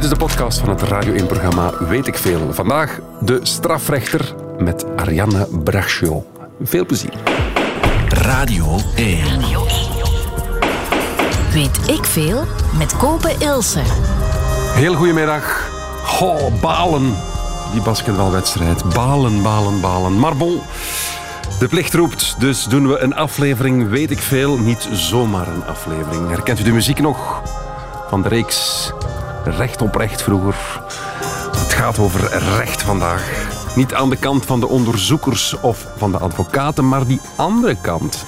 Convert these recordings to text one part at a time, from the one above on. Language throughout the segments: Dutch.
Dit is de podcast van het Radio 1-programma Weet ik Veel. Vandaag de strafrechter met Ariane Braccio. Veel plezier. Radio 1. Weet ik veel met Kopen Ilse. Heel goedemiddag. Oh, balen. Die basketbalwedstrijd. Balen, balen, balen. Maar bon, de plicht roept. Dus doen we een aflevering Weet ik Veel. Niet zomaar een aflevering. Herkent u de muziek nog? Van de reeks Recht op Recht vroeger. Het gaat over recht vandaag. Niet aan de kant van de onderzoekers of van de advocaten, maar die andere kant.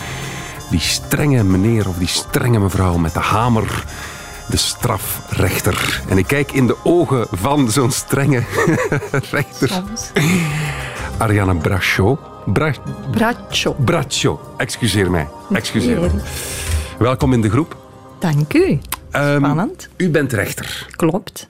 Die strenge meneer of die strenge mevrouw met de hamer. De strafrechter. En ik kijk in de ogen van zo'n strenge rechter. Ariane Braccio. Bra Braccio. Braccio. Excuseer mij. Excuseer mij. Welkom in de groep. Dank u. Ehm, Spannend. u bent rechter. Klopt.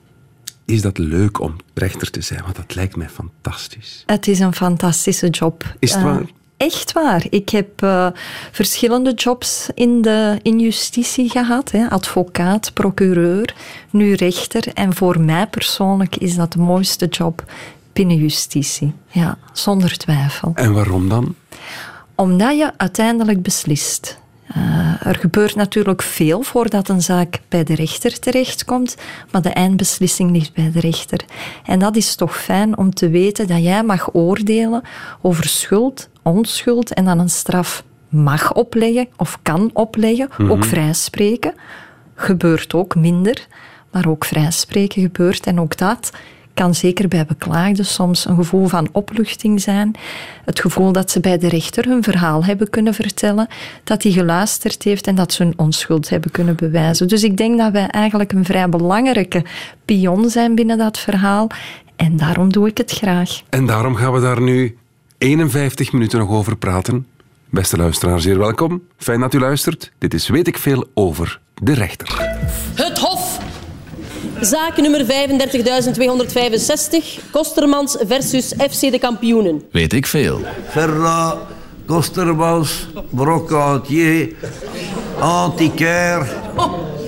Is dat leuk om rechter te zijn? Want dat lijkt mij fantastisch. Het is een fantastische job. Is het Eh, waar? Echt waar. Ik heb eh, verschillende jobs in, de, in justitie gehad. Hè. Advocaat, procureur, nu rechter. En voor mij persoonlijk is dat de mooiste job binnen justitie. Ja, zonder twijfel. En waarom dan? Omdat je uiteindelijk beslist. Eh, er gebeurt natuurlijk veel voordat een zaak bij de rechter terechtkomt, maar de eindbeslissing ligt bij de rechter. En dat is toch fijn om te weten dat jij mag oordelen over schuld, onschuld en dan een straf mag opleggen of kan opleggen, ook vrijspreken. Gebeurt ook minder, maar ook vrijspreken gebeurt. En ook dat kan zeker bij beklaagden soms een gevoel van opluchting zijn. Het gevoel dat ze bij de rechter hun verhaal hebben kunnen vertellen, dat hij geluisterd heeft en dat ze hun onschuld hebben kunnen bewijzen. Dus ik denk dat wij eigenlijk een vrij belangrijke pion zijn binnen dat verhaal. En daarom doe ik het graag. En daarom gaan we daar nu 51 minuten nog over praten. Beste luisteraar, zeer welkom. Fijn dat u luistert. Dit is Weet ik Veel over de rechter. Het Hof. Zaak nummer 35.265. Kostermans versus FC de kampioenen. Weet ik veel. Ferra, Kostermans, Brocatier, antiquair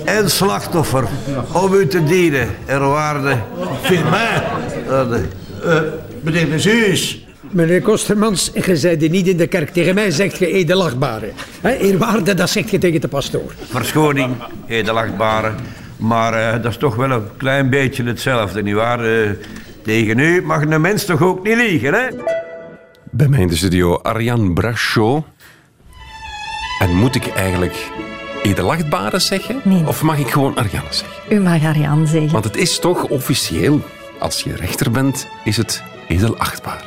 en slachtoffer. Om u te dienen, er waarde. Firmin, waarde. uh, meneer. Meneer Kostermans, je zeide niet in de kerk. Tegen mij zegt je edelachtbare. Hè, eerwaarde, dat zegt je tegen de pastoor. Verschoning, edelachtbare. Maar eh, dat is toch wel een klein beetje hetzelfde, nietwaar? Uh, tegen u mag een mens toch ook niet liegen, hè? Bij mij in de studio Ariane Brachot. En moet ik eigenlijk edelachtbare zeggen? Nee. Of mag ik gewoon Ariane zeggen? U mag Ariane zeggen. Want het is toch officieel, als je rechter bent, is het edelachtbaar.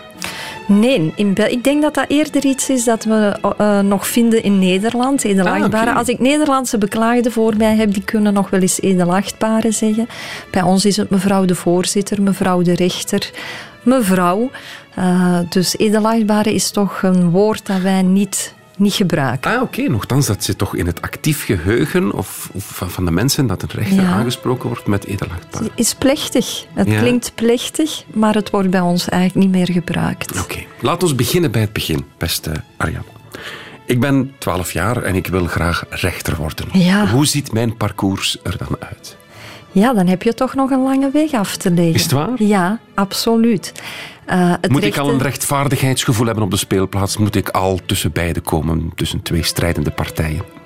Nee, in Bel ik denk dat dat eerder iets is dat we uh, nog vinden in Nederland, edelachtbare. Ah, okay. Als ik Nederlandse beklaagden voor mij heb, die kunnen nog wel eens edelachtbare zeggen. Bij ons is het mevrouw de voorzitter, mevrouw de rechter, mevrouw. Uh, dus edelachtbare is toch een woord dat wij niet niet gebruiken. Ah, oké. Okay. Nochtans, dat zit toch in het actief geheugen of, of van de mensen dat een rechter ja. aangesproken wordt met edelachtbaar. Het is plechtig. Het ja. klinkt plechtig, maar het wordt bij ons eigenlijk niet meer gebruikt. Oké. Okay. Laten we beginnen bij het begin, beste Arjan. Ik ben 12 jaar en ik wil graag rechter worden. Ja. Hoe ziet mijn parcours er dan uit? Ja, dan heb je toch nog een lange weg af te leggen. Is het waar? Ja, absoluut. Uh, Moet ik al een rechtvaardigheidsgevoel hebben op de speelplaats? Moet ik al tussen beiden komen, tussen twee strijdende partijen?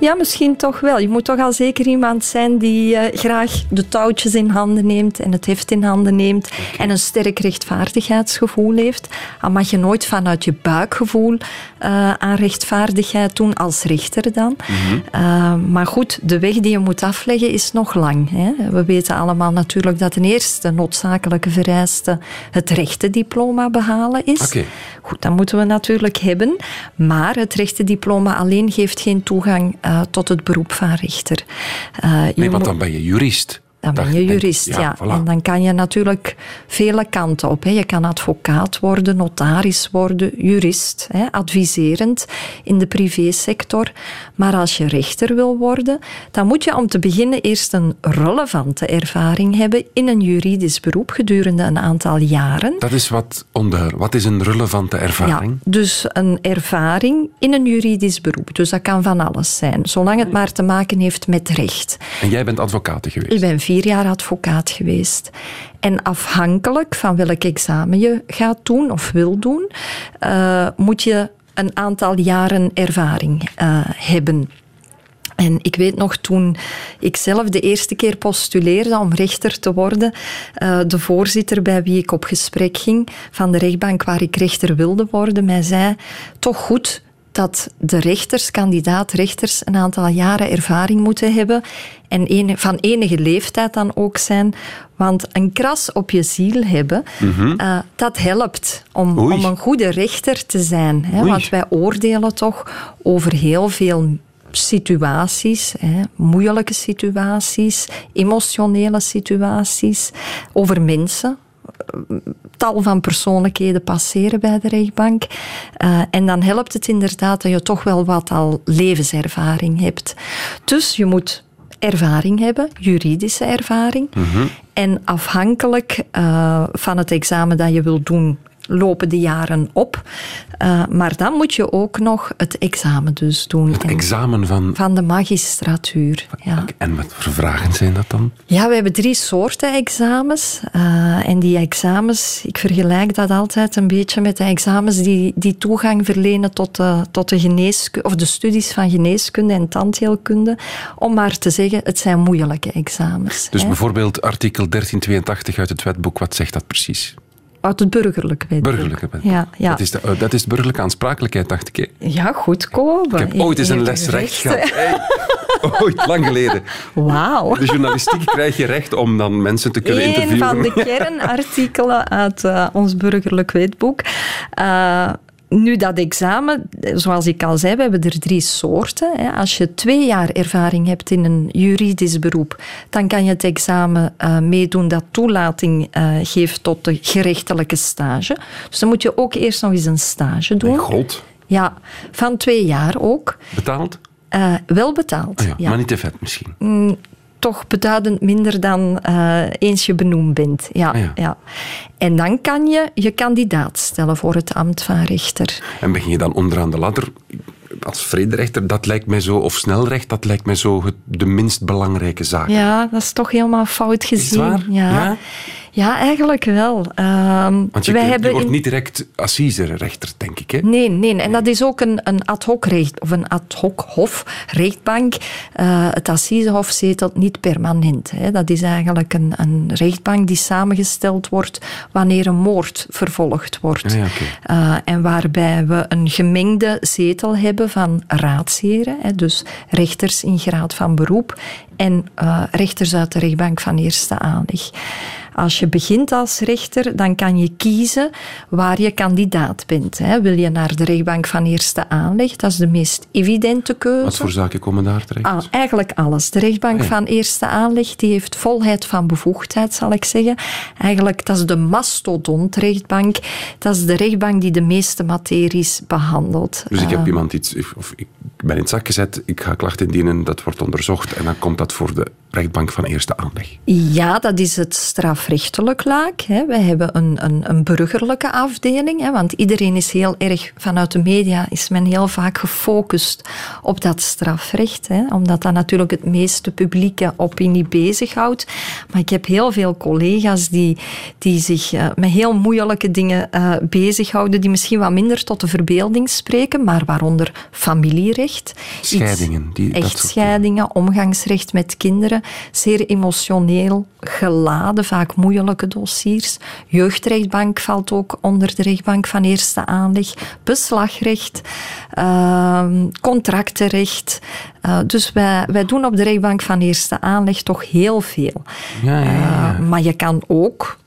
Ja, misschien toch wel. Je moet toch al zeker iemand zijn die uh, graag de touwtjes in handen neemt en het heft in handen neemt okay. en een sterk rechtvaardigheidsgevoel heeft. Al mag je nooit vanuit je buikgevoel uh, aan rechtvaardigheid doen als rechter dan. Mm -hmm. uh, maar goed, de weg die je moet afleggen is nog lang. Hè? We weten allemaal natuurlijk dat een eerste noodzakelijke vereiste het rechtendiploma behalen is. Okay. Goed, dat moeten we natuurlijk hebben. Maar het rechtendiploma alleen geeft geen toegang uh, tot het beroep van rechter. Uh, nee, want dan ben je jurist. Dan ben je jurist, ja. ja. Voilà. En dan kan je natuurlijk vele kanten op. Hè. Je kan advocaat worden, notaris worden, jurist, hè, adviserend in de privésector. Maar als je rechter wil worden, dan moet je om te beginnen eerst een relevante ervaring hebben in een juridisch beroep gedurende een aantal jaren. Dat is wat onduidelijk. Wat is een relevante ervaring? Ja, dus een ervaring in een juridisch beroep. Dus dat kan van alles zijn, zolang het maar te maken heeft met recht. En jij bent advocaat geweest? Ik ben vier jaar advocaat geweest. En afhankelijk van welk examen je gaat doen of wil doen, eh, moet je een aantal jaren ervaring eh, hebben. En ik weet nog toen ik zelf de eerste keer postuleerde om rechter te worden, uh, de voorzitter bij wie ik op gesprek ging van de rechtbank waar ik rechter wilde worden, mij zei: toch goed dat de rechters, kandidaat-rechters, een aantal jaren ervaring moeten hebben en ene, van enige leeftijd dan ook zijn. Want een kras op je ziel hebben, uh, dat helpt om, om, een goede rechter te zijn. Hè? Want wij oordelen toch over heel veel situaties, hè, moeilijke situaties, emotionele situaties, over mensen. Tal van persoonlijkheden passeren bij de rechtbank. Uh, en dan helpt het inderdaad dat je toch wel wat al levenservaring hebt. Dus je moet ervaring hebben, juridische ervaring. Mm -hmm. En afhankelijk uh, van het examen dat je wilt doen, lopen de jaren op. Uh, maar dan moet je ook nog het examen dus doen. Het examen van... Van de magistratuur, ja. En wat voor vragen zijn dat dan? Ja, we hebben drie soorten examens. Uh, en die examens, ik vergelijk dat altijd een beetje met de examens die, die toegang verlenen tot de, tot de geneeskunde, of de studies van geneeskunde en tandheelkunde. Om maar te zeggen, het zijn moeilijke examens. Dus hè. bijvoorbeeld artikel 1382 uit het wetboek, wat zegt dat precies? Uit het burgerlijk wetboek. Burgerlijke wetboek. Ja, ja. Dat, is de, dat is de burgerlijke aansprakelijkheid, dacht ik. Hè? Ja, goed komen. Ik heb ooit eens een les recht gehad. Hey, ooit, lang geleden. Wauw. De journalistiek krijg je recht om dan mensen te kunnen Eén interviewen. van de kernartikelen uit uh, ons burgerlijk wetboek. Uh, nu, dat examen, zoals ik al zei, we hebben er drie soorten. Als je twee jaar ervaring hebt in een juridisch beroep, dan kan je het examen uh, meedoen dat toelating uh, geeft tot de gerechtelijke stage. Dus dan moet je ook eerst nog eens een stage doen. Mijn god. Ja, van twee jaar ook. Betaald? Uh, wel betaald, oh ja, ja. Maar niet te vet misschien? Mm, toch beduidend minder dan uh, eens je benoemd bent. Ja, ah, ja. ja. En dan kan je je kandidaat stellen voor het ambt van rechter. En begin je dan onderaan de ladder als vrederechter, dat lijkt mij zo, of snelrecht, dat lijkt mij zo de minst belangrijke zaak. Ja, dat is toch helemaal fout gezien. Is het waar? Ja. ja. Ja, eigenlijk wel. Um, Want je, wij hebben je wordt in... niet direct assiserechter, denk ik. Hè? Nee, nee. En dat is ook een, een ad hoc recht, of een ad hoc hof, rechtbank. Uh, het assisehof zetelt niet permanent. Hè. Dat is eigenlijk een, een rechtbank die samengesteld wordt wanneer een moord vervolgd wordt. Ah, ja, okay. uh, en waarbij we een gemengde zetel hebben van raadsheren, hè, dus rechters in graad van beroep, en uh, rechters uit de rechtbank van eerste aanleg. Als je begint als rechter, dan kan je kiezen waar je kandidaat bent. Wil je naar de rechtbank van eerste aanleg? Dat is de meest evidente keuze. Wat voor zaken komen daar terecht? Ah, eigenlijk alles. De rechtbank Ah, van eerste aanleg die heeft volheid van bevoegdheid, zal ik zeggen. Eigenlijk, dat is de mastodontrechtbank. Dat is de rechtbank die de meeste materies behandelt. Dus ik heb Uh, iemand iets, of ik ben in het zak gezet, ik ga klacht indienen, dat wordt onderzocht en dan komt dat voor de rechtbank van eerste aanleg. Ja, dat is het strafrechtelijk laak. Hè. Hebben een, een, een burgerlijke afdeling, hè, want iedereen is heel erg, vanuit de media is men heel vaak gefocust op dat strafrecht, hè, omdat dat natuurlijk het meeste publieke opinie bezighoudt. Maar ik heb heel veel collega's die, die zich uh, met heel moeilijke dingen uh, bezighouden, die misschien wat minder tot de verbeelding spreken, maar waaronder familierecht. Scheidingen. Die, dat echtscheidingen, omgangsrecht met kinderen, zeer emotioneel geladen, vaak moeilijke dossiers. Jeugdrechtbank valt ook onder de rechtbank van eerste aanleg. Beslagrecht, uh, contractenrecht. Uh, dus wij, wij doen op de rechtbank van eerste aanleg toch heel veel. Ja, ja, ja. Uh, maar je kan ook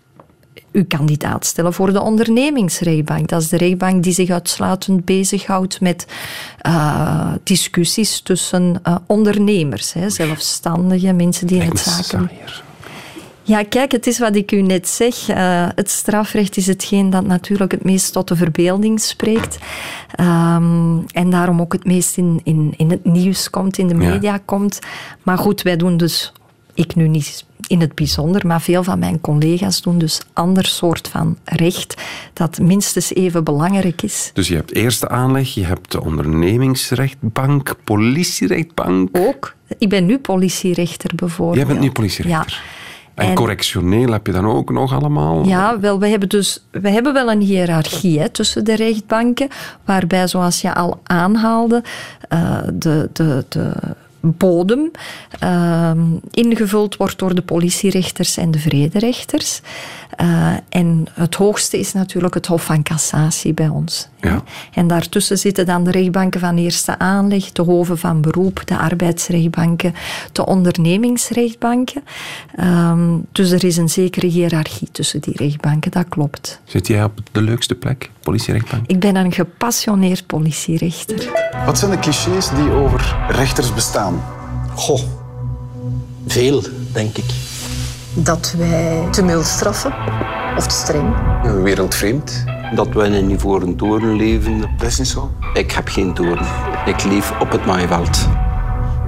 uw kandidaat stellen voor de ondernemingsrechtbank. Dat is de rechtbank die zich uitsluitend bezighoudt met uh, discussies tussen uh, ondernemers, hè, zelfstandigen, mensen die in het zaken... Ja, kijk, het is wat ik u net zeg. Uh, het strafrecht is hetgeen dat natuurlijk het meest tot de verbeelding spreekt. Um, en daarom ook het meest in, in, in het nieuws komt, in de media ja. komt. Maar goed, wij doen dus ik nu niet in het bijzonder, maar veel van mijn collega's doen dus ander soort van recht dat minstens even belangrijk is. Dus je hebt eerste aanleg, je hebt de ondernemingsrechtbank, politierechtbank. Ook. Ik ben nu politierechter bijvoorbeeld. Jij bent nu politierechter. En, En- correctioneel heb je dan ook nog allemaal? Ja, wel, we hebben dus we hebben wel een hiërarchie hè, tussen de rechtbanken, waarbij, zoals je al aanhaalde, eh, de, de, de bodem ehm, ingevuld wordt door de politierechters en de vrederechters. Eh, en het hoogste is natuurlijk het Hof van Cassatie bij ons. Ja. En daartussen zitten dan de rechtbanken van eerste aanleg, de hoven van beroep, de arbeidsrechtbanken, de ondernemingsrechtbanken. Ehm, dus er is een zekere hiërarchie tussen die rechtbanken, dat klopt. Zit jij op de leukste plek, politierechtbank? Ik ben een gepassioneerd politierechter. Wat zijn de clichés die over rechters bestaan? Goh, veel, denk ik. Dat wij te mild straffen of te streng. Wereldvreemd? Dat wij in een ivoren toren leven. Dat is niet zo. Ik heb geen toren. Ik leef op het maaiveld.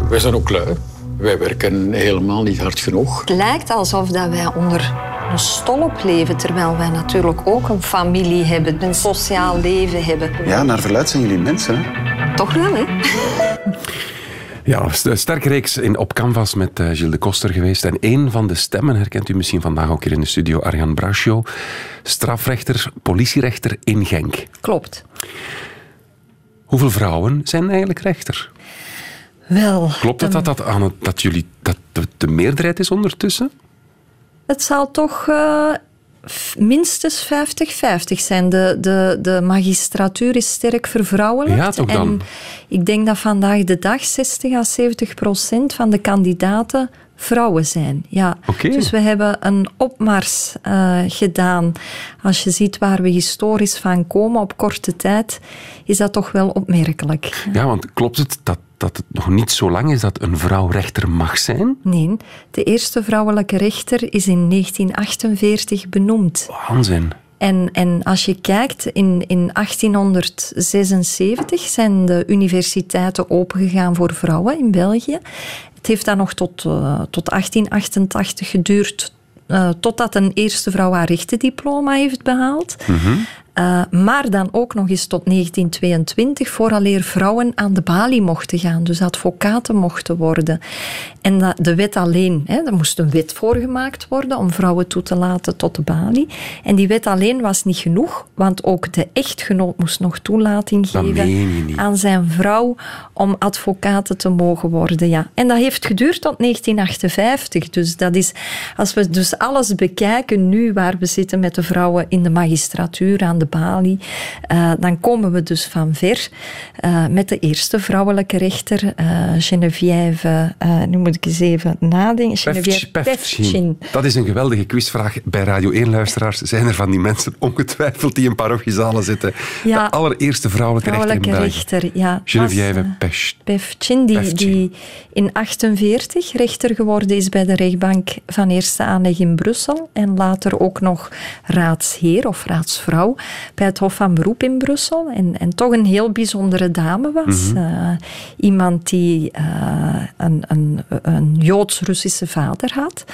Wij zijn ook lui. Wij werken helemaal niet hard genoeg. Het lijkt alsof dat wij onder een stolp leven, terwijl wij natuurlijk ook een familie hebben, een sociaal leven hebben. Ja, naar verluid zijn jullie mensen. Hè? Toch wel, hè? Ja, een sterke reeks in, op Canvas met eh, Gilles de Koster geweest. En één van de stemmen herkent u misschien vandaag ook hier in de studio, Arjan Brascio. Strafrechter, politierechter in Genk. Klopt. Hoeveel vrouwen zijn eigenlijk rechter? Wel. Klopt het dat, dat, aan het, dat, jullie, dat de, de meerderheid is ondertussen? Het zal toch eh, minstens 50-50 zijn. De, de, de magistratuur is sterk vervrouwelijkt. Ja, toch dan? En ik denk dat vandaag de dag 60 à 70 procent van de kandidaten vrouwen zijn. Ja. Dus we hebben een opmars eh, gedaan. Als je ziet waar we historisch van komen op korte tijd, is dat toch wel opmerkelijk. Ja, want klopt het dat, dat het nog niet zo lang is dat een vrouw rechter mag zijn? Nee, de eerste vrouwelijke rechter is in 1948 benoemd. Waanzin. En, en als je kijkt, in, in 1876 zijn de universiteiten opengegaan voor vrouwen in België. Het heeft dan nog tot, eh, tot 1888 geduurd eh, totdat een eerste vrouw haar rechtendiploma heeft behaald. Uh, maar dan ook nog eens tot 1922, vooraleer vrouwen aan de balie mochten gaan, dus advocaten mochten worden. En dat, de wet alleen, hè, er moest een wet voorgemaakt worden om vrouwen toe te laten tot de balie. En die wet alleen was niet genoeg, want ook de echtgenoot moest nog toelating geven aan zijn vrouw om advocaten te mogen worden. Ja. En dat heeft geduurd tot 1958. Dus dat is, als we dus alles bekijken nu waar we zitten met de vrouwen in de magistratuur aan de balie, eh, dan komen we dus van ver eh, met de eerste vrouwelijke rechter, eh, Geneviève, nu moet ik eens even nadenken, Geneviève. Pefchin. Dat is een geweldige quizvraag bij Radio 1-luisteraars. Zijn er van die mensen ongetwijfeld die in parochiezalen zitten? Ja. De allereerste vrouwelijke, Vrouwelijke rechter in België. ja. Geneviève. Pefchin, die, die in 48 rechter geworden is bij de rechtbank van Eerste Aanleg in Brussel en later ook nog raadsheer of raadsvrouw bij het Hof van Beroep in Brussel. En, en toch een heel bijzondere dame was. Eh, iemand die eh, een, een, een Joods-Russische vader had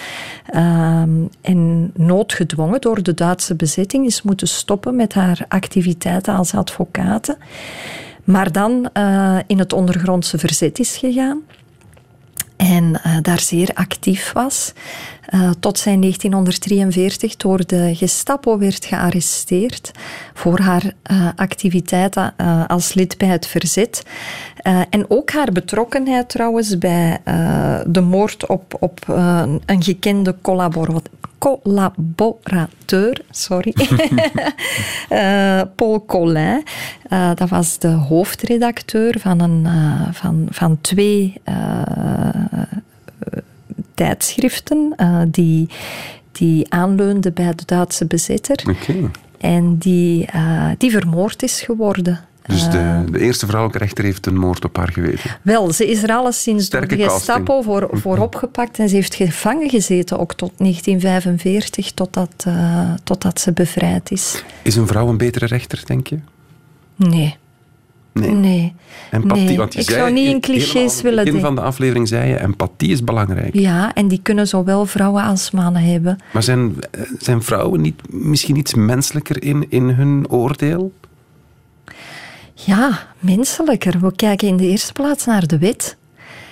Ehm, en noodgedwongen door de Duitse bezetting is moeten stoppen met haar activiteiten als advocate. Maar dan eh, in het ondergrondse verzet is gegaan. En eh, daar zeer actief was. eh, tot zij in 1943 door de Gestapo werd gearresteerd voor haar eh, activiteiten als lid bij het verzet. Eh, en ook haar betrokkenheid trouwens bij eh, de moord op, op eh, een gekende collabora- collaborateur, sorry, Paul Collin. Dat was de hoofdredacteur van, een, van, van twee tijdschriften die, die aanleunden bij de Duitse bezetter. En die, die vermoord is geworden. Dus Eh, de, de eerste vrouwelijke rechter heeft een moord op haar geweten. wel, ze is er alleszins door de Gestapo voor, voor opgepakt en ze heeft gevangen gezeten, ook tot 1945, totdat, eh, totdat ze bevrijd is. Is een vrouw een betere rechter, denk je? Nee. Nee. Nee. Empathie, Nee, want je ik zei zou niet in helemaal clichés willen denken. van de aflevering zei je, empathie is belangrijk. Ja, en die kunnen zowel vrouwen als mannen hebben. Maar zijn, eh, zijn vrouwen niet, misschien iets menselijker in, in hun oordeel? Ja, menselijker. We kijken in de eerste plaats naar de wet.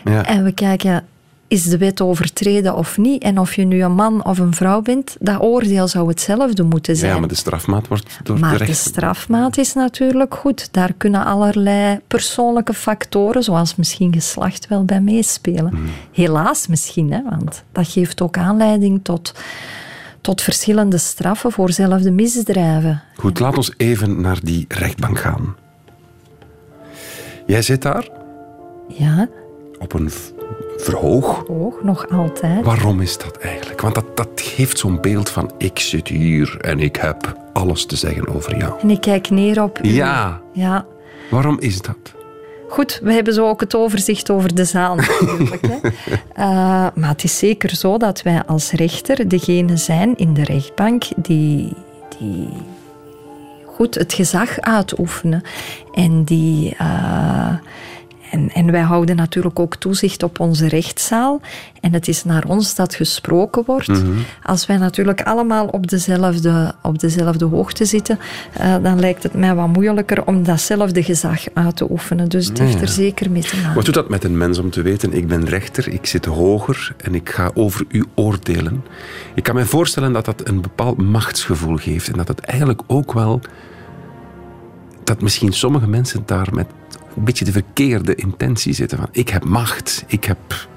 Ja. En we kijken, is de wet overtreden of niet? En of je nu een man of een vrouw bent, dat oordeel zou hetzelfde moeten zijn. ja, maar de strafmaat wordt door Maar de de rechter... strafmaat is natuurlijk goed. Daar kunnen allerlei persoonlijke factoren, zoals misschien geslacht, wel bij meespelen. Hmm. Helaas misschien, hè, want dat geeft ook aanleiding tot, tot verschillende straffen voor zelfde misdrijven. Goed, laat ons even naar die rechtbank gaan. Jij zit daar Ja, op een verhoog. ook nog altijd. Waarom is dat eigenlijk? Want dat, dat geeft zo'n beeld van ik zit hier en ik heb alles te zeggen over jou. En ik kijk neer op u. Ja, Ja. waarom is dat? Goed, we hebben zo ook het overzicht over de zaal natuurlijk. hè. Eh, maar het is zeker zo dat wij als rechter degene zijn in de rechtbank die, die goed het gezag uitoefenen. En, die, eh, en, en wij houden natuurlijk ook toezicht op onze rechtszaal. En het is naar ons dat gesproken wordt. Mhm. Als wij natuurlijk allemaal op dezelfde, op dezelfde hoogte zitten, eh, dan lijkt het mij wat moeilijker om datzelfde gezag uit te oefenen. Dus het Ja, heeft er zeker mee te maken. Wat doet dat met een mens om te weten, ik ben rechter, ik zit hoger en ik ga over u oordelen? Ik kan me voorstellen dat dat een bepaald machtsgevoel geeft en dat het eigenlijk ook wel... Dat misschien sommige mensen daar met een beetje de verkeerde intentie zitten. Van, ik heb macht, ik, heb,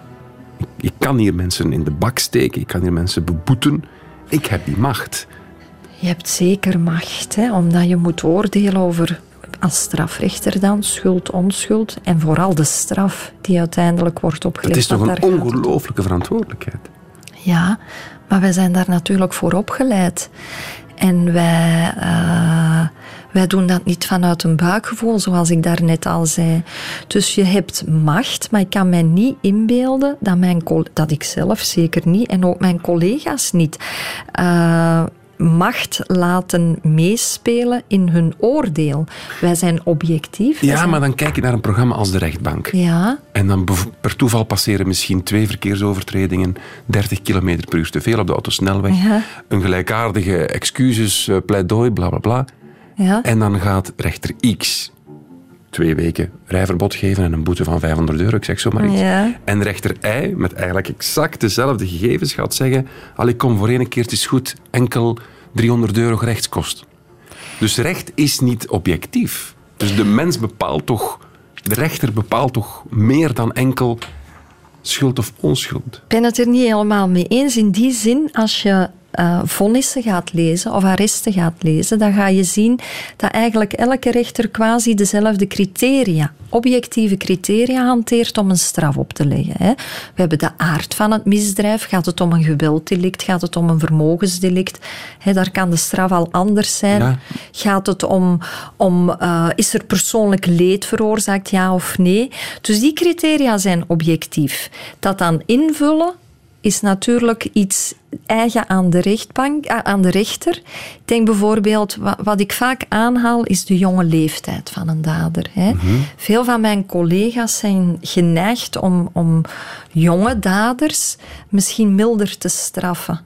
ik, ik kan hier mensen in de bak steken, ik kan hier mensen beboeten. Ik heb die macht. Je hebt zeker macht, hè, omdat je moet oordelen over, als strafrechter dan, schuld, onschuld. En vooral de straf die uiteindelijk wordt opgelegd. Het is toch een ongelooflijke verantwoordelijkheid. Ja, maar wij zijn daar natuurlijk voor opgeleid. En wij, eh, wij doen dat niet vanuit een buikgevoel, zoals ik daarnet al zei. Dus je hebt macht, maar ik kan mij niet inbeelden dat, mijn, dat ik zelf zeker niet en ook mijn collega's niet. eh, macht laten meespelen in hun oordeel. Wij zijn objectief. wij Ja, zijn- maar dan kijk je naar een programma als de rechtbank. Ja, En dan per toeval passeren misschien twee verkeersovertredingen 30 km per uur te veel op de autosnelweg. Ja. Een gelijkaardige excuses, eh, pleidooi, bla bla bla. Ja. En dan gaat rechter X twee weken rijverbod geven en een boete van 500 euro, ik zeg zomaar iets. Ja. En rechter Y, met eigenlijk exact dezelfde gegevens, gaat zeggen: ik kom voor één keer, het is goed, enkel 300 euro gerechtskost. Dus recht is niet objectief. Dus de mens bepaalt toch, de rechter bepaalt toch meer dan enkel schuld of onschuld. Ik ben het er niet helemaal mee eens. In die zin, als je eh vonnissen gaat lezen of arresten gaat lezen, dan ga je zien dat eigenlijk elke rechter quasi dezelfde criteria, objectieve criteria hanteert om een straf op te leggen. Hè. We hebben de aard van het misdrijf. Gaat het om een gewelddelict? Gaat het om een vermogensdelict? Hè, daar kan de straf al anders zijn. Ja. Gaat het om, om eh, is er persoonlijk leed veroorzaakt, ja of nee? Dus die criteria zijn objectief. Dat dan invullen is natuurlijk iets eigen aan de rechtbank, ah, aan de rechter. Ik denk bijvoorbeeld, wa- wat ik vaak aanhaal, is de jonge leeftijd van een dader. Hè. Veel van mijn collega's zijn geneigd om, om jonge daders misschien milder te straffen.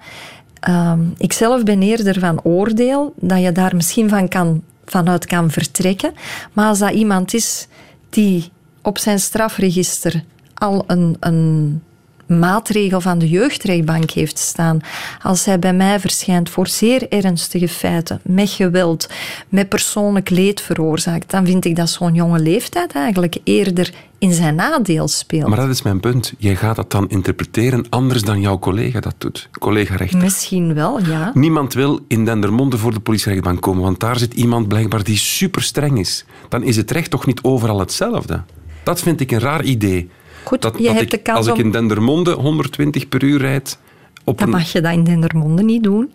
Ehm, ik zelf ben eerder van oordeel dat je daar misschien van kan, vanuit kan vertrekken. Maar als dat iemand is die op zijn strafregister al een, een maatregel van de jeugdrechtbank heeft staan, als hij bij mij verschijnt voor zeer ernstige feiten, met geweld, met persoonlijk leed veroorzaakt, dan vind ik dat zo'n jonge leeftijd eigenlijk eerder in zijn nadeel speelt. Maar dat is mijn punt. Jij gaat dat dan interpreteren anders dan jouw collega dat doet. Collega rechter. Misschien wel, ja. Niemand wil in Dendermonde voor de politierechtbank komen, want daar zit iemand blijkbaar die super streng is. Dan is het recht toch niet overal hetzelfde? Dat vind ik een raar idee. Goed, dat, je dat hebt ik, de kans als ik in Dendermonde 120 per uur rijd... Op Dan een, mag je dat in Dendermonde niet doen.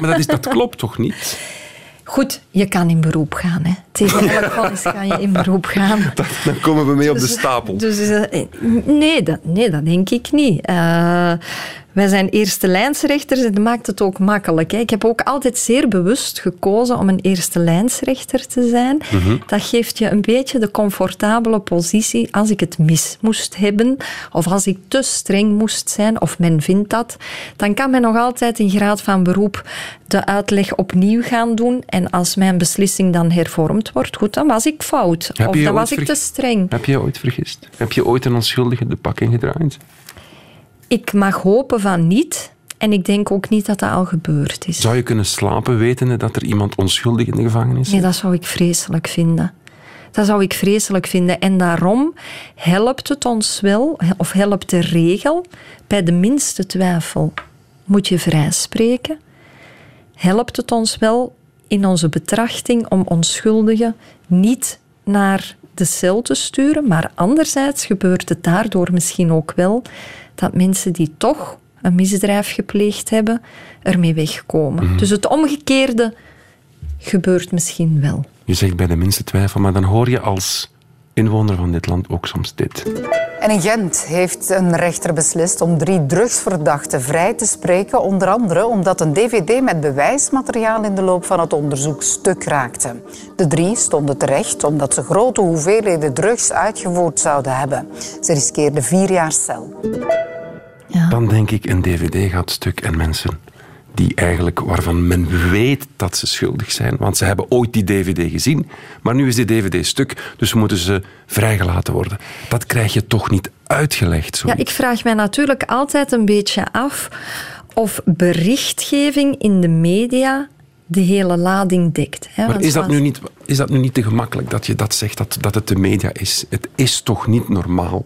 maar dat, is, dat klopt toch niet? Goed, je kan in beroep gaan. Hè. Tegen elk vonnis kan je in beroep gaan. Dan komen we mee op de Dus- stapel. Dus, nee, dat, nee, dat denk ik niet. Eh, Wij zijn eerste lijnsrechters en dat maakt het ook makkelijk. Hè. Ik heb ook altijd zeer bewust gekozen om een eerste lijnsrechter te zijn. Mhm. Dat geeft je een beetje de comfortabele positie als ik het mis moest hebben of als ik te streng moest zijn of men vindt dat, dan kan men nog altijd in graad van beroep de uitleg opnieuw gaan doen en als mijn beslissing dan hervormd wordt, goed, dan was ik fout Heb of dan was ik te streng. Heb je je ooit vergist? Heb je ooit een onschuldige de pak ingedraaid? Ik mag hopen van niet. En ik denk ook niet dat dat al gebeurd is. Zou je kunnen slapen wetende dat er iemand onschuldig in de gevangenis Nee, zit? dat zou ik vreselijk vinden. Dat zou ik vreselijk vinden. En daarom helpt het ons wel, of helpt de regel, bij de minste twijfel moet je vrijspreken. Helpt het ons wel in onze betrachting om onschuldigen niet naar de cel te sturen, maar anderzijds gebeurt het daardoor misschien ook wel dat mensen die toch een misdrijf gepleegd hebben, ermee wegkomen. Mhm. Dus het omgekeerde gebeurt misschien wel. Je zegt bij de minste twijfel, maar dan hoor je als inwoner van dit land ook soms dit. En in Gent heeft een rechter beslist om drie drugsverdachten vrij te spreken. Onder andere omdat een dvd met bewijsmateriaal in de loop van het onderzoek stuk raakte. De drie stonden terecht omdat ze grote hoeveelheden drugs uitgevoerd zouden hebben. Ze riskeerden vier jaar cel. Dan denk ik, een dvd gaat stuk en mensen die eigenlijk, waarvan men weet dat ze schuldig zijn, want ze hebben ooit die dvd gezien, maar nu is die dvd stuk, dus moeten ze vrijgelaten worden. Dat krijg je toch niet uitgelegd. Ja, ik vraag mij natuurlijk altijd een beetje af of berichtgeving in de media de hele lading dekt. Hè? Maar is dat, nu niet, is dat nu niet te gemakkelijk dat je dat zegt, dat, dat het de media is? Het is toch niet normaal?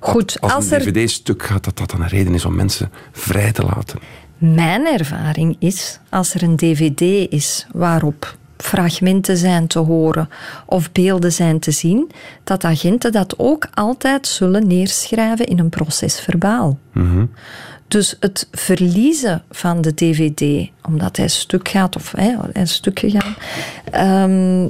Goed, Als, als een er dvd stuk gaat, dat dat dan een reden is om mensen vrij te laten. Mijn ervaring is, als er een dvd is waarop fragmenten zijn te horen of beelden zijn te zien, dat agenten dat ook altijd zullen neerschrijven in een procesverbaal. Dus het verliezen van de dvd, omdat hij stuk gaat of hij is stuk gegaan, ehm,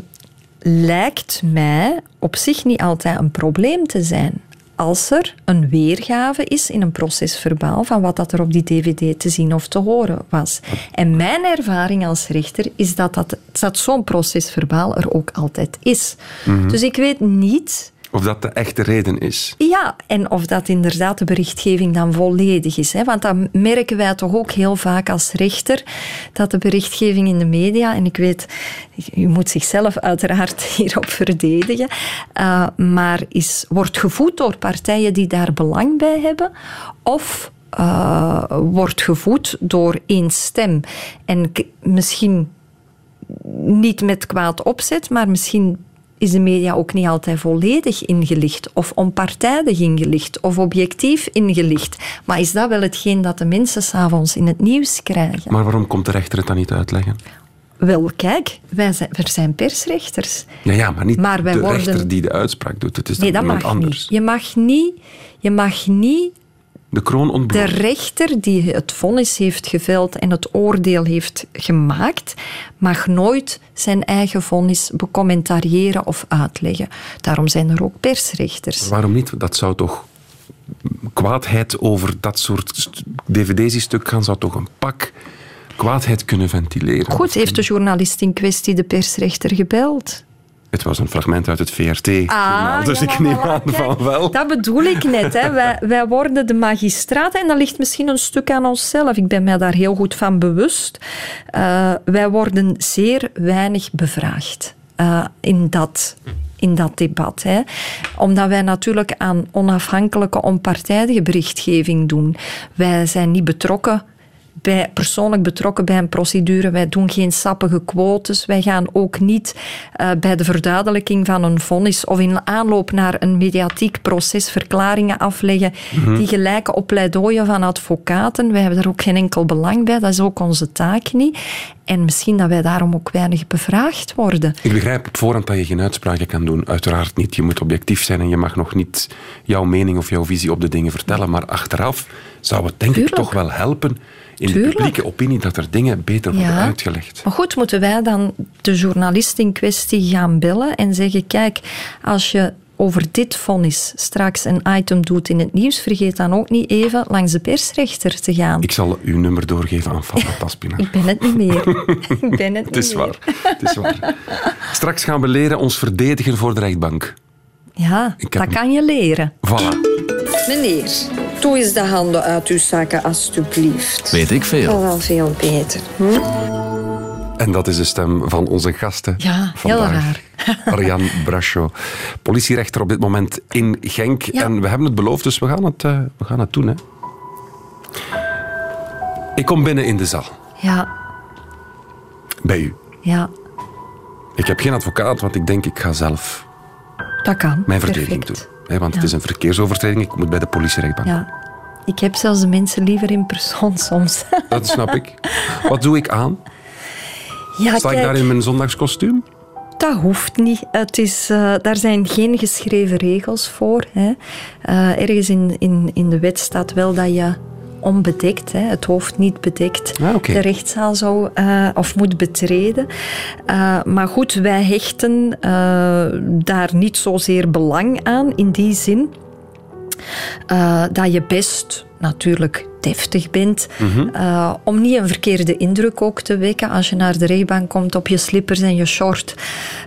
lijkt mij op zich niet altijd een probleem te zijn. Als er een weergave is in een procesverbaal van wat dat er op die dvd te zien of te horen was. En mijn ervaring als rechter is dat, dat, dat zo'n procesverbaal er ook altijd is. Mhm. Dus ik weet niet Of dat de echte reden is. ja, en of dat inderdaad de berichtgeving dan volledig is. Hè? Want dat merken wij toch ook heel vaak als rechter, dat de berichtgeving in de media, en ik weet, u moet zichzelf uiteraard hierop verdedigen, eh, maar is, wordt gevoed door partijen die daar belang bij hebben, of eh, wordt gevoed door één stem. En misschien niet met kwaad opzet, maar misschien is de media ook niet altijd volledig ingelicht of onpartijdig ingelicht of objectief ingelicht. Maar is dat wel hetgeen dat de mensen s'avonds in het nieuws krijgen? Maar waarom komt de rechter het dan niet uitleggen? Wel, kijk, wij zijn, er zijn persrechters. Ja, ja maar niet Maar de worden- rechter die de uitspraak doet. Het is Nee, dan dat mag anders. niet. Je mag niet, je mag niet De kroon de ontbloot. rechter die het vonnis heeft geveld en het oordeel heeft gemaakt, mag nooit zijn eigen vonnis becommentariëren of uitleggen. Daarom zijn er ook persrechters. Waarom niet? Dat zou toch kwaadheid over dat soort dvd's die stuk gaan, zou toch een pak kwaadheid kunnen ventileren. Goed, heeft de journalist in kwestie de persrechter gebeld? Het was een fragment uit het VRT-journaal, dus Ah, ja, ik neem aan kijk, van wel. Dat bedoel ik net. Hè. Wij, wij worden de magistraat en dat ligt misschien een stuk aan onszelf. Ik ben mij daar heel goed van bewust. Eh, wij worden zeer weinig bevraagd eh, in dat in dat debat. Hè. Omdat wij natuurlijk aan onafhankelijke, onpartijdige berichtgeving doen. Wij zijn niet betrokken bij, persoonlijk betrokken bij een procedure. Wij doen geen sappige quotes. Wij gaan ook niet eh, bij de verduidelijking van een vonnis of in aanloop naar een mediatiek proces verklaringen afleggen Mhm. die gelijken op pleidooien van advocaten. Wij hebben daar ook geen enkel belang bij. Dat is ook onze taak niet. En misschien dat wij daarom ook weinig bevraagd worden. Ik begrijp op voorhand dat je geen uitspraken kan doen. Uiteraard niet. Je moet objectief zijn en je mag nog niet jouw mening of jouw visie op de dingen vertellen. Maar achteraf zou het denk ik toch wel helpen in Tuurlijk. de publieke opinie dat er dingen beter worden Ja. uitgelegd. Maar goed, moeten wij dan de journalist in kwestie gaan bellen en zeggen: kijk, als je over dit vonnis straks een item doet in het nieuws, vergeet dan ook niet even langs de persrechter te gaan. Ik zal uw nummer doorgeven aan Fabio Taspina. Ik ben het niet meer. Ik ben het Het is niet waar. meer. Het is waar. Straks gaan we leren ons verdedigen voor de rechtbank. Ja, dat kan je leren. Voilà. Meneer, doe eens de handen uit uw zakken, alstublieft. Weet ik Dat veel. wel veel beter. Hm? En dat is de stem van onze gasten. Ja, heel vandaag. raar. Arjan Brascho, politierechter op dit moment in Genk. Ja. En we hebben het beloofd, dus we gaan het, eh, we gaan het doen. Hè. Ik kom binnen in de zaal, Ja, bij u. ja, Ik heb geen advocaat, want ik denk ik ga zelf dat kan. mijn verdediging doen. Hè, want het is een verkeersovertreding, ik moet bij de politierechtbank. Ja. Ik heb zelfs de mensen liever in persoon soms. Dat snap ik. Wat doe ik aan? Ja, Sta ik kijk, daar in mijn zondagskostuum? Dat hoeft niet. Het is, eh, daar zijn geen geschreven regels voor. Hè. Eh, ergens in, in, in de wet staat wel dat je onbedekt, hè, het hoofd niet bedekt, Ah, de rechtszaal zou eh, of moet betreden. Eh, maar goed, wij hechten eh, daar niet zozeer belang aan in die zin dat je best natuurlijk deftig bent. Mhm. eh, om niet een verkeerde indruk ook te wekken als je naar de rechtbank komt op je slippers en je short.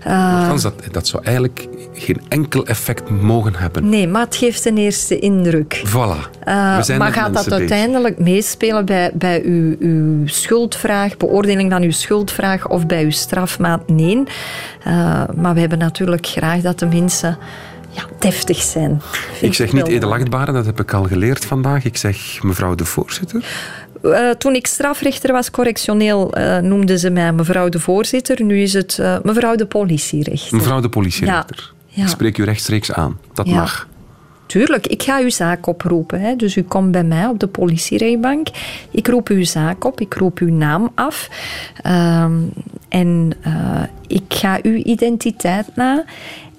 Frans, dat, dat zou eigenlijk geen enkel effect mogen hebben. nee, maar het geeft een eerste indruk. Voilà. Eh, maar gaat dat bezig. uiteindelijk meespelen bij, bij uw, uw schuldvraag, beoordeling van uw schuldvraag of bij uw strafmaat? Nee. Maar we hebben natuurlijk graag dat de mensen ja, deftig zijn. Ik zeg niet edelachtbare, dat heb ik al geleerd vandaag. Ik zeg mevrouw de voorzitter. Eh, toen ik strafrechter was, correctioneel, eh, noemden ze mij mevrouw de voorzitter. Nu is het eh, mevrouw de politierechter. Mevrouw de politierechter. Ja. Ik spreek u rechtstreeks aan. Dat Ja. mag. Tuurlijk, ik ga uw zaak oproepen. Hè. Dus u komt bij mij op de politierechtbank. Ik roep uw zaak op, ik roep uw naam af. Ehm, en ik ga uw identiteit na.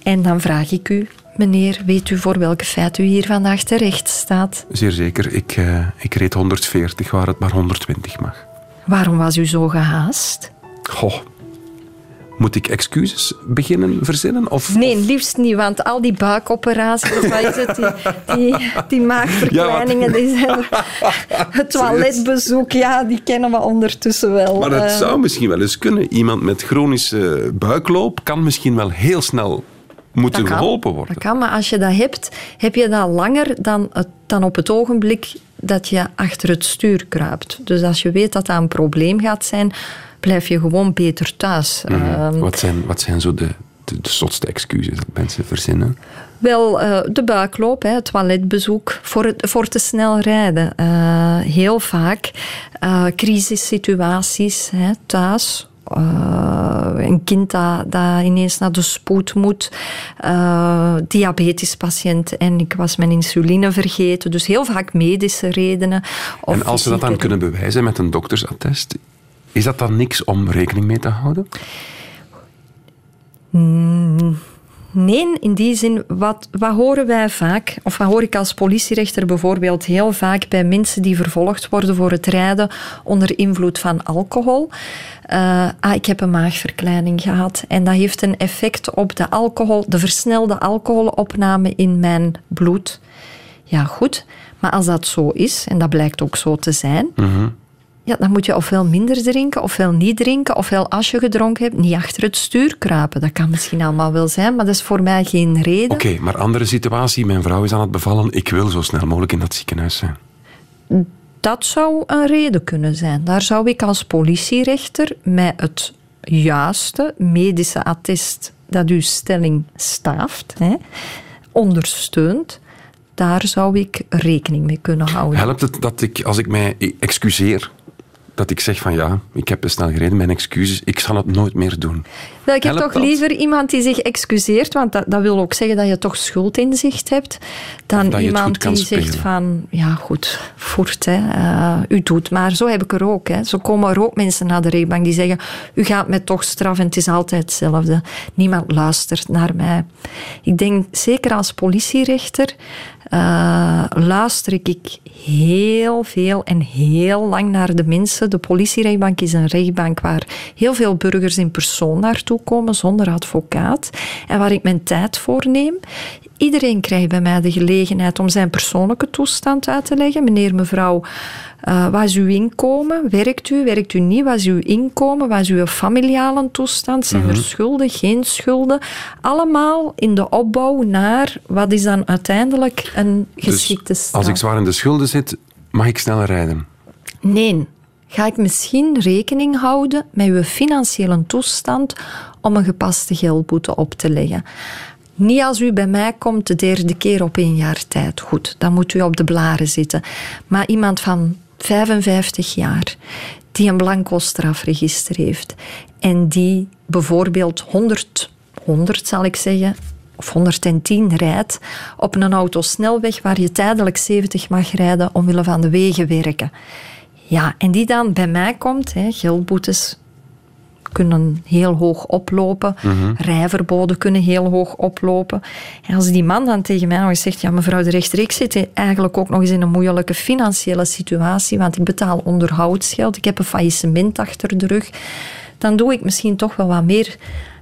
En dan vraag ik u, meneer, weet u voor welke feit u hier vandaag terecht staat? Zeer zeker. Ik, eh, ik reed 140 waar het maar 120 mag. Waarom was u zo gehaast? Goh. Moet ik excuses beginnen verzinnen? Of, Nee, liefst niet, want al die buikoperaties, wat is het, die, die, die maagverkleiningen, die zijn, het toiletbezoek, ja, die kennen we ondertussen wel. Maar dat Eh, zou misschien wel eens kunnen. Iemand met chronische buikloop kan misschien wel heel snel moeten Dat geholpen worden. Dat kan, maar als je dat hebt, heb je dat langer dan, het, dan op het ogenblik dat je achter het stuur kruipt. Dus als je weet dat dat een probleem gaat zijn, blijf je gewoon beter thuis. Mhm. Ehm, wat, zijn, wat zijn zo de, de, de zotste excuses dat mensen verzinnen? Wel, eh, de buikloop, hè, het toiletbezoek, voor, het, voor te snel rijden. Eh, heel vaak eh crisissituaties hè, thuis. Eh, een kind dat, dat ineens naar de spoed moet. Eh diabetespatiënt en ik was mijn insuline vergeten. Dus heel vaak medische redenen. Of en als ze dat dan kunnen bewijzen met een doktersattest, is dat dan niks om rekening mee te houden? Mm, Nee, in die zin, wat, wat horen wij vaak, of wat hoor ik als politierechter bijvoorbeeld heel vaak bij mensen die vervolgd worden voor het rijden onder invloed van alcohol? Eh, ah, ik heb een maagverkleining gehad en dat heeft een effect op de alcohol, de versnelde alcoholopname in mijn bloed. Ja, goed, maar als dat zo is, en dat blijkt ook zo te zijn, ja, dan moet je ofwel minder drinken, ofwel niet drinken, ofwel als je gedronken hebt, niet achter het stuur kruipen. Dat kan misschien allemaal wel zijn, maar dat is voor mij geen reden. Oké, maar andere situatie. Mijn vrouw is aan het bevallen. Ik wil zo snel mogelijk in dat ziekenhuis zijn. Dat zou een reden kunnen zijn. Daar zou ik als politierechter met het juiste medische attest dat uw stelling staaft, hè, ondersteunt, daar zou ik rekening mee kunnen houden. Helpt het dat ik, als ik mij excuseer, dat ik zeg van ja, ik heb te snel gereden, mijn excuses, ik zal het nooit meer doen. Wel, ik heb Helpt toch dat? liever iemand die zich excuseert, want dat, dat wil ook zeggen dat je toch schuldinzicht hebt, dan iemand die zegt van, ja goed, voert, hè, eh, u doet. Maar zo heb ik er ook. Hè. Zo komen er ook mensen naar de rechtbank die zeggen, u gaat mij toch straffen, het is altijd hetzelfde. Niemand luistert naar mij. Ik denk, zeker als politierechter, eh, luister ik heel veel en heel lang naar de mensen De politierechtbank is een rechtbank waar heel veel burgers in persoon naartoe komen zonder advocaat en waar ik mijn tijd voor neem. Iedereen krijgt bij mij de gelegenheid om zijn persoonlijke toestand uit te leggen. Meneer, mevrouw, uh, wat is uw inkomen? Werkt u, werkt u niet? Wat is uw inkomen? Wat is uw familiale toestand? Zijn er Mhm. schulden, geen schulden? Allemaal in de opbouw naar wat is dan uiteindelijk een geschikte Dus straf. als ik zwaar in de schulden zit, mag ik sneller rijden. Nee. Ga ik misschien rekening houden met uw financiële toestand om een gepaste geldboete op te leggen? Niet als u bij mij komt de derde keer op één jaar tijd. Goed, dan moet u op de blaren zitten. Maar iemand van 55 jaar die een blanco strafregister heeft en die bijvoorbeeld 100, 100 zal ik zeggen, of 110 rijdt op een autosnelweg waar je tijdelijk 70 mag rijden omwille van de wegenwerken. Ja, en die dan bij mij komt, hè, geldboetes kunnen heel hoog oplopen, Mhm. rijverboden kunnen heel hoog oplopen. En als die man dan tegen mij nog eens zegt, ja mevrouw de rechter, ik zit eigenlijk ook nog eens in een moeilijke financiële situatie, want ik betaal onderhoudsgeld, ik heb een faillissement achter de rug, dan doe ik misschien toch wel wat meer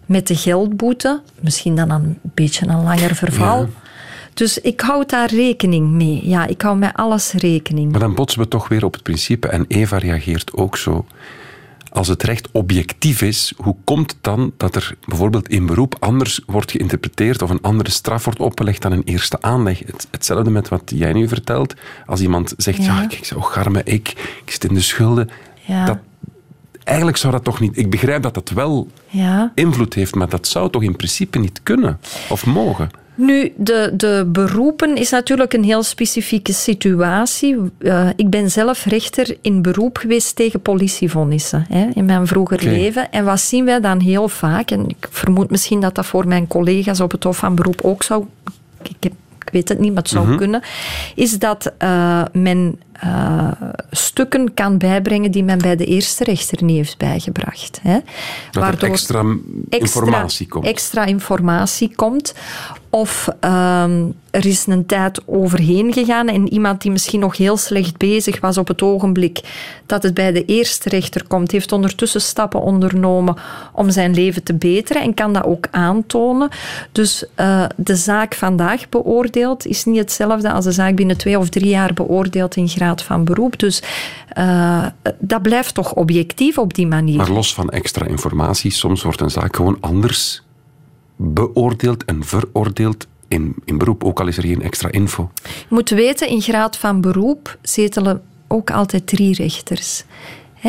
met de geldboete, misschien dan een beetje een langer verval. Ja. Dus ik houd daar rekening mee. Ja, ik hou met alles rekening. Maar dan botsen we toch weer op het principe, en Eva reageert ook zo. Als het recht objectief is, hoe komt het dan dat er bijvoorbeeld in beroep anders wordt geïnterpreteerd of een andere straf wordt opgelegd dan een eerste aanleg? Het, hetzelfde met wat jij nu vertelt. Als iemand zegt, ja, Ja. kijk, zo garme ik, ik zit in de schulden. Ja. Dat, eigenlijk zou dat toch niet... Ik begrijp dat dat wel Ja. invloed heeft, maar dat zou toch in principe niet kunnen of mogen? Nu, de, de beroepen is natuurlijk een heel specifieke situatie. Eh, ik ben zelf rechter in beroep geweest tegen politievonnissen hè, in mijn vroeger leven. En wat zien wij dan heel vaak, en ik vermoed misschien dat dat voor mijn collega's op het Hof van Beroep ook zou... Ik, heb, ik weet het niet, maar het zou Mhm. kunnen. Is dat eh, men eh, stukken kan bijbrengen die men bij de eerste rechter niet heeft bijgebracht. Hè, er extra informatie komt. extra informatie komt. Of ehm, er is een tijd overheen gegaan en iemand die misschien nog heel slecht bezig was op het ogenblik dat het bij de eerste rechter komt, heeft ondertussen stappen ondernomen om zijn leven te beteren en kan dat ook aantonen. Dus eh, de zaak vandaag beoordeeld is niet hetzelfde als de zaak binnen twee of drie jaar beoordeeld in graad van beroep. Dus eh, dat blijft toch objectief op die manier. Maar los van extra informatie, soms wordt een zaak gewoon anders beoordeeld en veroordeeld in, in beroep, ook al is er geen extra info. Je moet weten, in graad van beroep zetelen ook altijd drie rechters.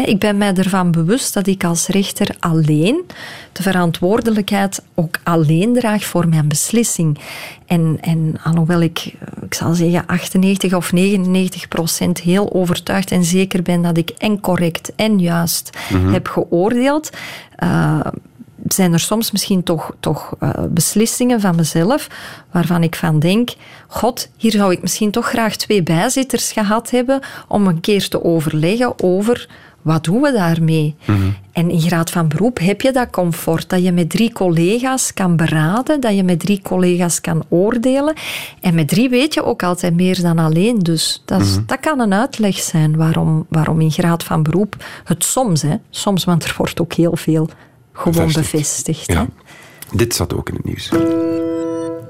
Ik ben mij ervan bewust dat ik als rechter alleen de verantwoordelijkheid ook alleen draag voor mijn beslissing. En, en alhoewel ik, ik zal zeggen, 98 of 99 procent heel overtuigd en zeker ben dat ik en correct en juist Mhm. heb geoordeeld, eh, zijn er soms misschien toch, toch eh, beslissingen van mezelf waarvan ik van denk, god, hier zou ik misschien toch graag twee bijzitters gehad hebben om een keer te overleggen over wat doen we daarmee. En in graad van beroep heb je dat comfort, dat je met drie collega's kan beraden, dat je met drie collega's kan oordelen. En met drie weet je ook altijd meer dan alleen. Dus dat, is- Mhm. dat kan een uitleg zijn waarom, waarom in graad van beroep het soms, hè, soms, want er wordt ook heel veel gewoon Bevestigd. Ja. Dit zat ook in het nieuws.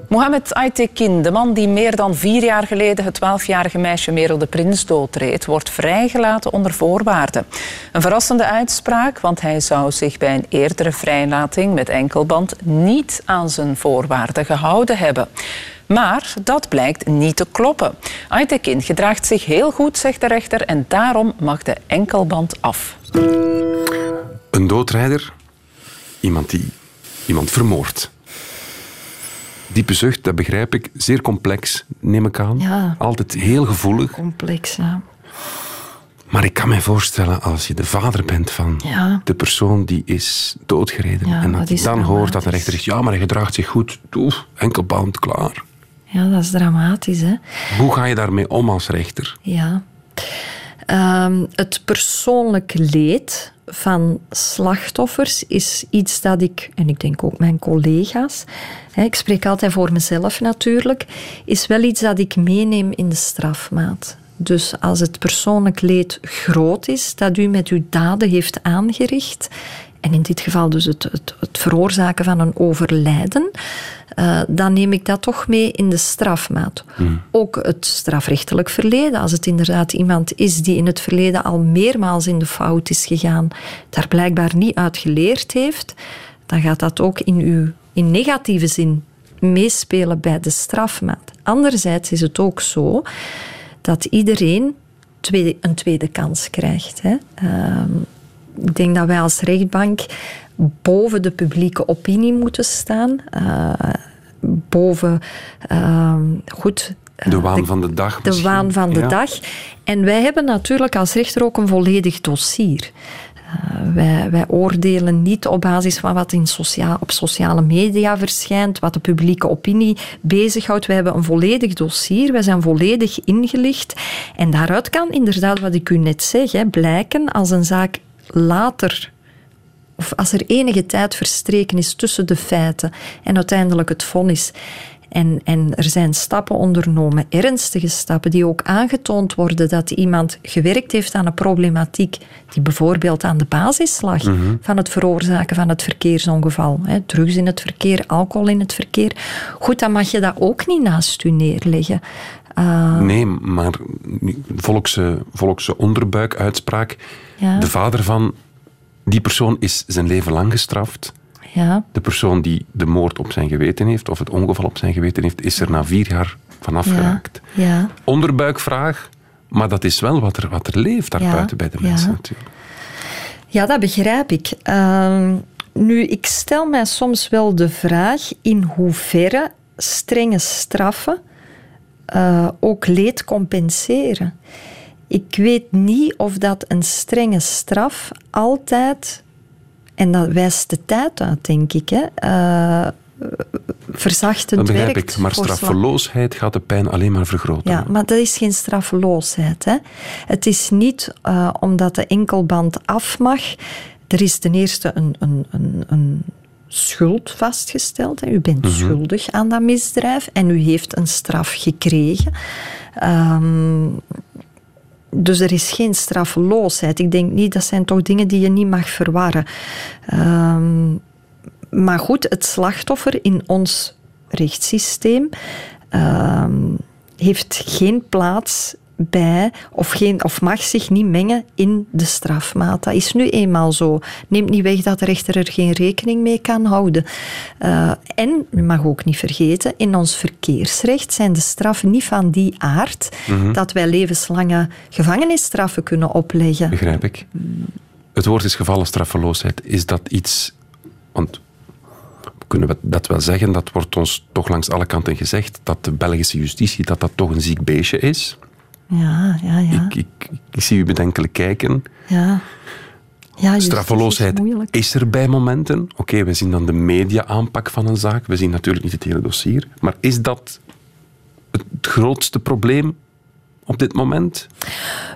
Mohamed Aytekin, de man die meer dan vier jaar geleden het 12-jarige meisje Merel de Prins doodreed, wordt vrijgelaten onder voorwaarden. Een verrassende uitspraak, want hij zou zich bij een eerdere vrijlating met enkelband niet aan zijn voorwaarden gehouden hebben. Maar dat blijkt niet te kloppen. Aytekin gedraagt zich heel goed, zegt de rechter, en daarom mag de enkelband af. Een doodrijder, iemand die iemand vermoordt. Diepe zucht, dat begrijp ik. Zeer complex, neem ik aan. Ja. Altijd heel gevoelig. Complex, ja. Maar ik kan me voorstellen, als je de vader bent van Ja. de persoon die is doodgereden. Ja, en dat dat je dan hoort dat de rechter zegt, ja, maar hij gedraagt zich goed. Enkelband, klaar. Ja, dat is dramatisch, hè. Hoe ga je daarmee om als rechter? Ja. Ehm, het persoonlijk leed van slachtoffers is iets dat ik, en ik denk ook mijn collega's, ik spreek altijd voor mezelf natuurlijk, is wel iets dat ik meeneem in de strafmaat. Dus als het persoonlijk leed groot is dat u met uw daden heeft aangericht, en in dit geval dus het, het, het veroorzaken van een overlijden, uh, dan neem ik dat toch mee in de strafmaat. Mm. Ook het strafrechtelijk verleden. Als het inderdaad iemand is die in het verleden al meermaals in de fout is gegaan, daar blijkbaar niet uit geleerd heeft, dan gaat dat ook in uw in negatieve zin meespelen bij de strafmaat. Anderzijds is het ook zo dat iedereen tweede, een tweede kans krijgt. Hè. Uh, ik denk dat wij als rechtbank boven de publieke opinie moeten staan. Uh, boven, uh, goed... De waan van de dag. De waan van de dag. En wij hebben natuurlijk als rechter ook een volledig dossier. Uh, wij, wij, oordelen niet op basis van wat in socia op sociale media verschijnt, wat de publieke opinie bezighoudt. Wij hebben een volledig dossier, wij zijn volledig ingelicht. En daaruit kan inderdaad, wat ik u net zeg, hè, blijken als een zaak later of als er enige tijd verstreken is tussen de feiten en uiteindelijk het vonnis. En, en er zijn stappen ondernomen, ernstige stappen, die ook aangetoond worden dat iemand gewerkt heeft aan een problematiek die bijvoorbeeld aan de basis lag mhm. van het veroorzaken van het verkeersongeval. Hè, drugs in het verkeer, alcohol in het verkeer. Goed, dan mag je dat ook niet naast u neerleggen. Uh, nee, maar volkse, volkse onderbuikuitspraak. Ja. De vader van die persoon is zijn leven lang gestraft. Ja. De persoon die de moord op zijn geweten heeft, of het ongeval op zijn geweten heeft, is er na vier jaar vanaf geraakt. Ja. Onderbuikvraag, maar dat is wel wat er, wat er leeft daar buiten bij de mensen natuurlijk. Ja, dat begrijp ik. Uh, nu, ik stel mij soms wel de vraag in hoeverre strenge straffen uh, ook leed compenseren. Ik weet niet of dat een strenge straf altijd, en dat wijst de tijd uit, denk ik, hè, uh, verzachtend dat begrijp werkt. Ik, maar straffeloosheid gaat de pijn alleen maar vergroten. Ja, maar dat is geen straffeloosheid. Hè. Het is niet uh, omdat de enkelband af mag. Er is ten eerste een, een, een, een schuld vastgesteld. U bent mm -hmm. schuldig aan dat misdrijf en u heeft een straf gekregen. Um, dus er is geen straffeloosheid. Ik denk niet, dat zijn toch dingen die je niet mag verwarren. Um, maar goed, het slachtoffer in ons rechtssysteem um, heeft geen plaats bij of, geen, of mag zich niet mengen in de strafmaat. Dat is nu eenmaal zo. Neemt niet weg dat de rechter er geen rekening mee kan houden. Uh, en, u mag ook niet vergeten, in ons verkeersrecht zijn de straffen niet van die aard mm -hmm. dat wij levenslange gevangenisstraffen kunnen opleggen. Begrijp ik. Het woord is gevallen straffeloosheid. Is dat iets... Want kunnen we dat wel zeggen, dat wordt ons toch langs alle kanten gezegd, dat de Belgische justitie dat dat toch een ziek beestje is. Ja, ja, ja. Ik, ik, ik zie u bedenkelijk kijken. Ja. ja Straffeloosheid is, is, er bij momenten. Oké, okay, we zien dan de media-aanpak van een zaak. We zien natuurlijk niet het hele dossier. Maar is dat het grootste probleem op dit moment?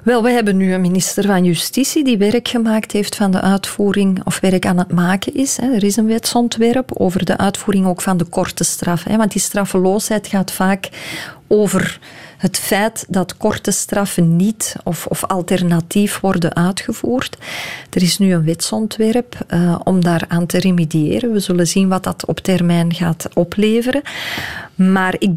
Wel, we hebben nu een minister van Justitie die werk gemaakt heeft van de uitvoering, of werk aan het maken is. Er is een wetsontwerp over de uitvoering ook van de korte straf. Want die straffeloosheid gaat vaak over het feit dat korte straffen niet of, of alternatief worden uitgevoerd. Er is nu een wetsontwerp uh, om daaraan te remediëren. We zullen zien wat dat op termijn gaat opleveren. Maar ik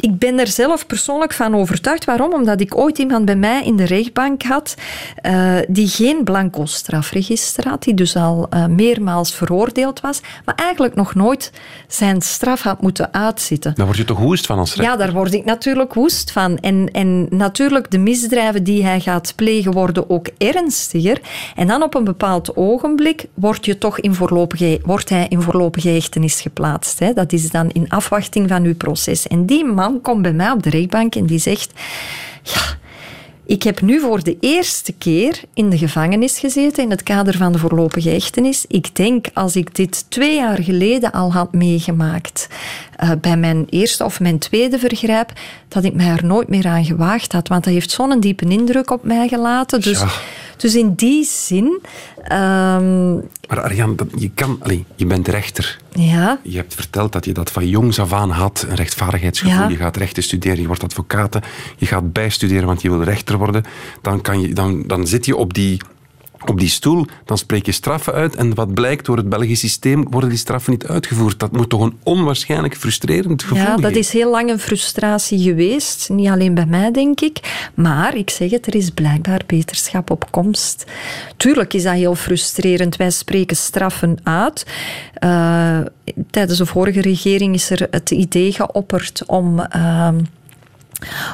ik ben er zelf persoonlijk van overtuigd. Waarom? Omdat ik ooit iemand bij mij in de rechtbank had uh, die geen blanco strafregister had, die dus al uh, meermaals veroordeeld was, maar eigenlijk nog nooit zijn straf had moeten uitzitten. Daar word je toch woest van als rechter? Ja, daar word ik natuurlijk woest van. En, en natuurlijk, de misdrijven die hij gaat plegen worden ook ernstiger. En dan op een bepaald ogenblik wordt, je toch in voorlopige, wordt hij in voorlopige hechtenis geplaatst. Hè. Dat is dan in afwachting van uw proces. En die man komt bij mij op de rechtbank en die zegt... Ja, ik heb nu voor de eerste keer in de gevangenis gezeten in het kader van de voorlopige hechtenis. Ik denk als ik dit twee jaar geleden al had meegemaakt uh, bij mijn eerste of mijn tweede vergrijp, dat ik mij er nooit meer aan gewaagd had. Want dat heeft zo'n diepe indruk op mij gelaten. Dus, Dus in die zin... ehm, Maar Arjan, je, kan, je bent rechter. Ja, Je hebt verteld dat je dat van jongs af aan had, een rechtvaardigheidsgevoel. Ja. Je gaat rechten studeren, je wordt advocaat, je gaat bijstuderen, want je wil rechter worden. Dan, kan je, dan, dan zit je op die, op die stoel, dan spreek je straffen uit. En wat blijkt, door het Belgisch systeem worden die straffen niet uitgevoerd. Dat moet toch een onwaarschijnlijk frustrerend gevoel ja, dat is heel lang een frustratie geweest. Niet alleen bij mij, denk ik. Maar ik zeg het, er is blijkbaar beterschap op komst. Tuurlijk is dat heel frustrerend. Wij spreken straffen uit. Eh, tijdens de vorige regering is er het idee geopperd om. ehm,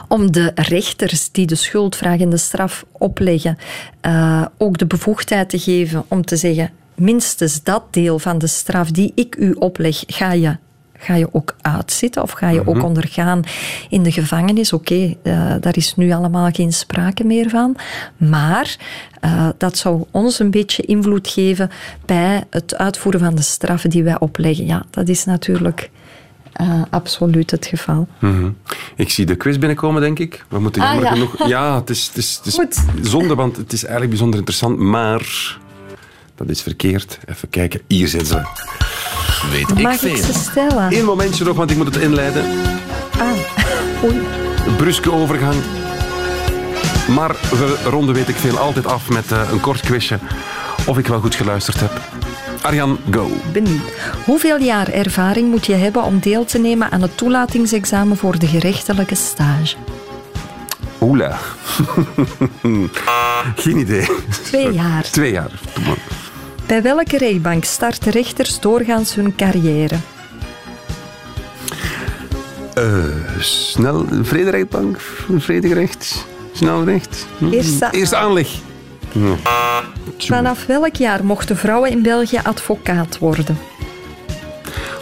om de rechters die de schuldvragende straf opleggen eh, ook de bevoegdheid te geven om te zeggen minstens dat deel van de straf die ik u opleg, ga je, ga je ook uitzitten of ga je ook Mhm. ondergaan in de gevangenis. Oké, eh, daar is nu allemaal geen sprake meer van. Maar eh, dat zou ons een beetje invloed geven bij het uitvoeren van de straffen die wij opleggen. Ja, dat is natuurlijk eh, absoluut het geval. Mhm. Ik zie de quiz binnenkomen, denk ik. We moeten Ah, jammer ja. genoeg... Ja, het is, het is, het is Goed. zonde, want het is eigenlijk bijzonder interessant, maar... Dat is verkeerd. Even kijken. Hier zitten ze. Weet Mag ik ze stellen? Eén momentje nog, want ik moet het inleiden. Ah, oei. Bruske overgang. Maar we ronden, weet ik veel, altijd af met eh, een kort quizje. Of ik wel goed geluisterd heb. Arjan, go. Benieuwd. Hoeveel jaar ervaring moet je hebben om deel te nemen aan het toelatingsexamen voor de gerechtelijke stage? Oela. Geen idee. Twee jaar. Twee jaar. Bij welke rechtbank starten rechters doorgaans hun carrière? Eh, snel, vrederechtbank, vrederecht, snelrecht. Eerste- Eerste aanleg. Ja. Vanaf welk jaar mochten vrouwen in België advocaat worden?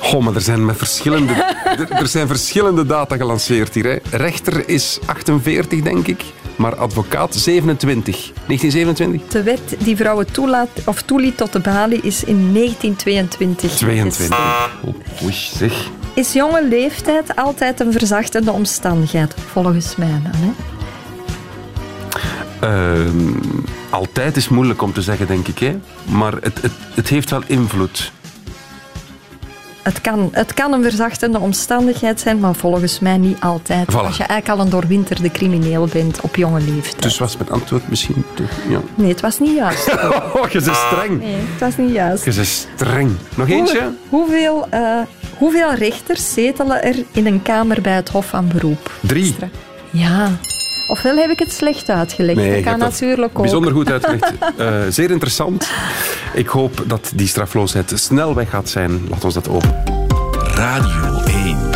Goh, maar er zijn met verschillende, er, er zijn verschillende data gelanceerd hier. Hè. Rechter is 48, denk ik. Maar advocaat 27. 1927? De wet die vrouwen toelaat, of toeliet tot de balie is in 1922. 22. Oh, Oei, zeg. Is jonge leeftijd altijd een verzachtende omstandigheid? Volgens mij dan. Hè? Ehm, altijd is moeilijk om te zeggen, denk ik. Hè. Maar het, het, het heeft wel invloed. Het kan, het kan een verzachtende omstandigheid zijn, maar volgens mij niet altijd. Voilà. Als je eigenlijk al een doorwinterde crimineel bent op jonge leeftijd. Dus was mijn antwoord misschien... te- Ja. Nee, het was niet juist. Oh, je bent streng. Nee, het was niet juist. Je bent streng. Nog eentje? Hoe- hoeveel, eh, hoeveel rechters zetelen er in een kamer bij het Hof van Beroep? Drie. Ja. Ofwel heb ik het slecht uitgelegd. Nee, dat kan natuurlijk ook. Bijzonder goed uitgelegd. Eh, zeer interessant. Ik hoop dat die strafloosheid snel weg gaat zijn. Laat ons dat open. Radio 1.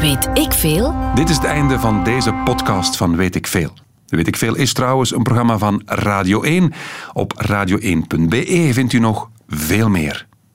Weet ik veel? Dit is het einde van deze podcast van Weet ik Veel. Weet ik Veel is trouwens een programma van Radio 1. Op radio1.be vindt u nog veel meer.